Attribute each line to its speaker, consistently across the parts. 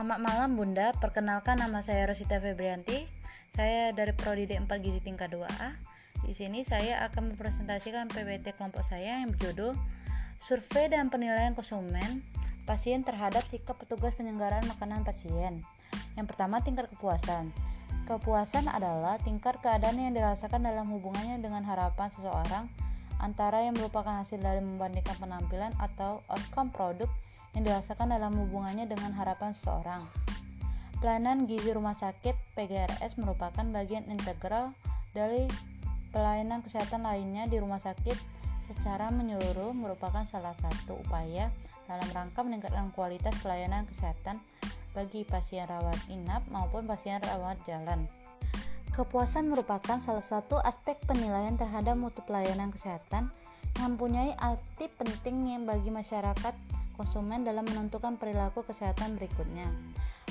Speaker 1: Selamat malam Bunda, perkenalkan nama saya Rosita Febrianti. Saya dari Prodi D4 Gizi tingkat 2A. Di sini saya akan mempresentasikan PPT kelompok saya yang berjudul Survei dan Penilaian Konsumen Pasien terhadap sikap petugas penyelenggaraan makanan pasien. Yang pertama, tingkat kepuasan. Kepuasan adalah tingkat keadaan yang dirasakan dalam hubungannya dengan harapan seseorang antara yang merupakan hasil dari membandingkan penampilan atau outcome produk yang dirasakan dalam hubungannya dengan harapan seseorang. Pelayanan gizi rumah sakit PGRS merupakan bagian integral dari pelayanan kesehatan lainnya di rumah sakit secara menyeluruh merupakan salah satu upaya dalam rangka meningkatkan kualitas pelayanan kesehatan bagi pasien rawat inap maupun pasien rawat jalan. Kepuasan merupakan salah satu aspek penilaian terhadap mutu pelayanan kesehatan yang mempunyai arti penting bagi masyarakat konsumen dalam menentukan perilaku kesehatan berikutnya.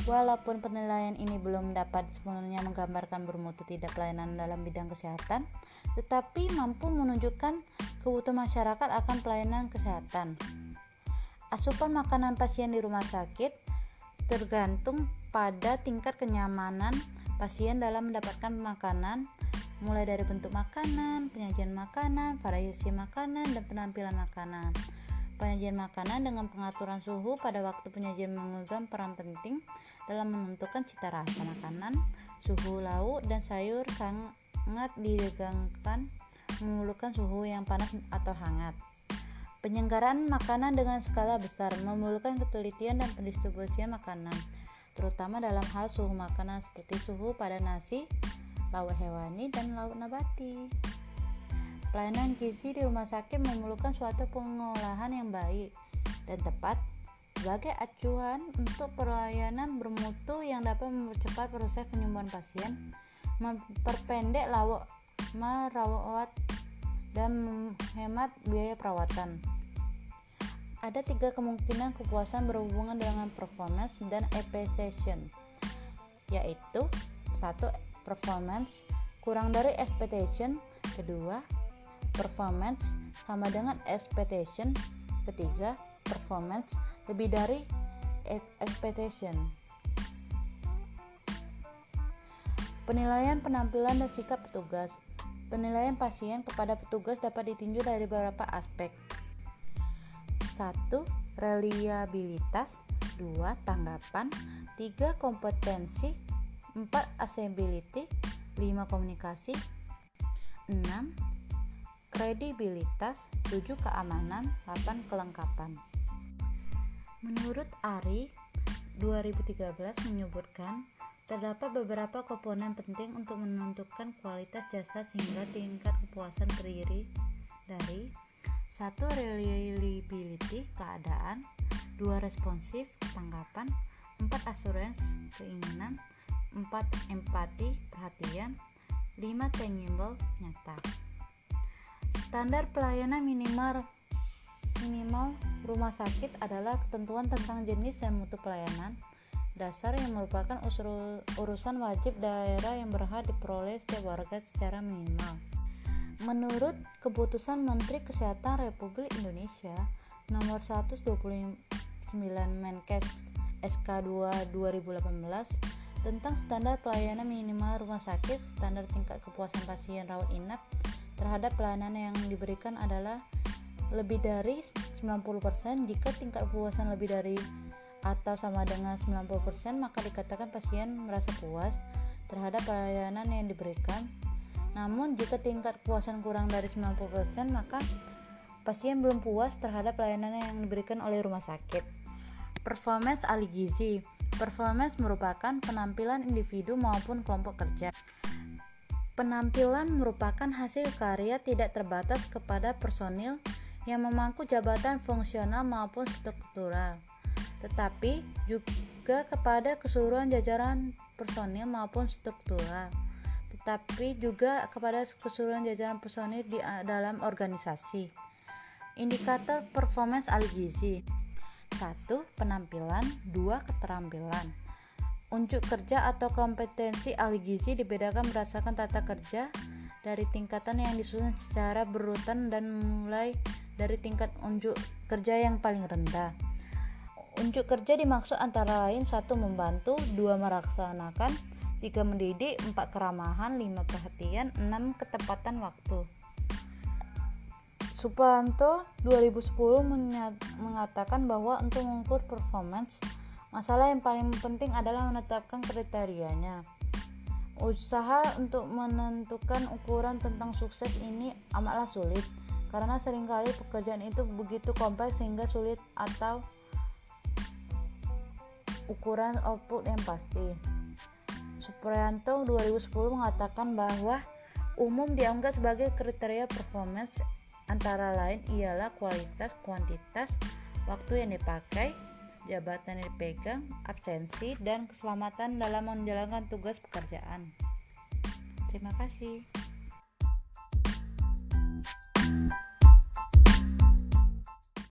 Speaker 1: Walaupun penilaian ini belum dapat sepenuhnya menggambarkan bermutu tidak pelayanan dalam bidang kesehatan, tetapi mampu menunjukkan kebutuhan masyarakat akan pelayanan kesehatan. Asupan makanan pasien di rumah sakit tergantung pada tingkat kenyamanan pasien dalam mendapatkan makanan, mulai dari bentuk makanan, penyajian makanan, variasi makanan, dan penampilan makanan. Penyajian makanan dengan pengaturan suhu pada waktu penyajian memegang peran penting dalam menentukan cita rasa makanan. Suhu lauk dan sayur sangat diregangkan memerlukan suhu yang panas atau hangat. Penyelenggaraan makanan dengan skala besar memerlukan ketelitian dan pendistribusian makanan, terutama dalam hal suhu makanan seperti suhu pada nasi, lauk hewani, dan lauk nabati. Pelayanan gizi di rumah sakit memerlukan suatu pengolahan yang baik dan tepat sebagai acuan untuk pelayanan bermutu yang dapat mempercepat proses penyembuhan pasien, memperpendek lawak merawat dan menghemat biaya perawatan. Ada tiga kemungkinan kepuasan berhubungan dengan performance dan expectation, yaitu satu performance kurang dari expectation, kedua performance sama dengan expectation ketiga performance lebih dari expectation penilaian penampilan dan sikap petugas penilaian pasien kepada petugas dapat ditinjau dari beberapa aspek 1. reliabilitas 2. tanggapan 3. kompetensi 4. accessibility 5. komunikasi 6 kredibilitas, 7 keamanan, 8 kelengkapan. Menurut Ari, 2013 menyebutkan terdapat beberapa komponen penting untuk menentukan kualitas jasa sehingga tingkat kepuasan terdiri dari satu reliability keadaan, dua responsif tanggapan, empat assurance keinginan, empat empati perhatian, lima tangible nyata. Standar pelayanan minimal minimal rumah sakit adalah ketentuan tentang jenis dan mutu pelayanan dasar yang merupakan urusan wajib daerah yang berhak diperoleh setiap warga secara minimal. Menurut keputusan Menteri Kesehatan Republik Indonesia nomor 129 Menkes SK 2 2018 tentang standar pelayanan minimal rumah sakit, standar tingkat kepuasan pasien rawat inap terhadap pelayanan yang diberikan adalah lebih dari 90% jika tingkat kepuasan lebih dari atau sama dengan 90% maka dikatakan pasien merasa puas terhadap pelayanan yang diberikan. Namun jika tingkat kepuasan kurang dari 90% maka pasien belum puas terhadap pelayanan yang diberikan oleh rumah sakit. Performance ahli gizi performance merupakan penampilan individu maupun kelompok kerja Penampilan merupakan hasil karya tidak terbatas kepada personil yang memangku jabatan fungsional maupun struktural, tetapi juga kepada keseluruhan jajaran personil maupun struktural, tetapi juga kepada keseluruhan jajaran personil di dalam organisasi. Indikator performance ahli gizi 1. Penampilan 2. Keterampilan Unjuk kerja atau kompetensi ahli gizi dibedakan berdasarkan tata kerja dari tingkatan yang disusun secara berurutan dan mulai dari tingkat unjuk kerja yang paling rendah. Unjuk kerja dimaksud antara lain satu membantu, dua melaksanakan, tiga mendidik, empat keramahan, lima perhatian, enam ketepatan waktu. Supanto 2010 mengatakan bahwa untuk mengukur performance, masalah yang paling penting adalah menetapkan kriterianya. Usaha untuk menentukan ukuran tentang sukses ini amatlah sulit karena sering kali pekerjaan itu begitu kompleks sehingga sulit atau ukuran output yang pasti. Supriyanto 2010 mengatakan bahwa umum dianggap sebagai kriteria performance antara lain ialah kualitas, kuantitas, waktu yang dipakai, jabatan yang dipegang, absensi, dan keselamatan dalam menjalankan tugas pekerjaan. Terima kasih.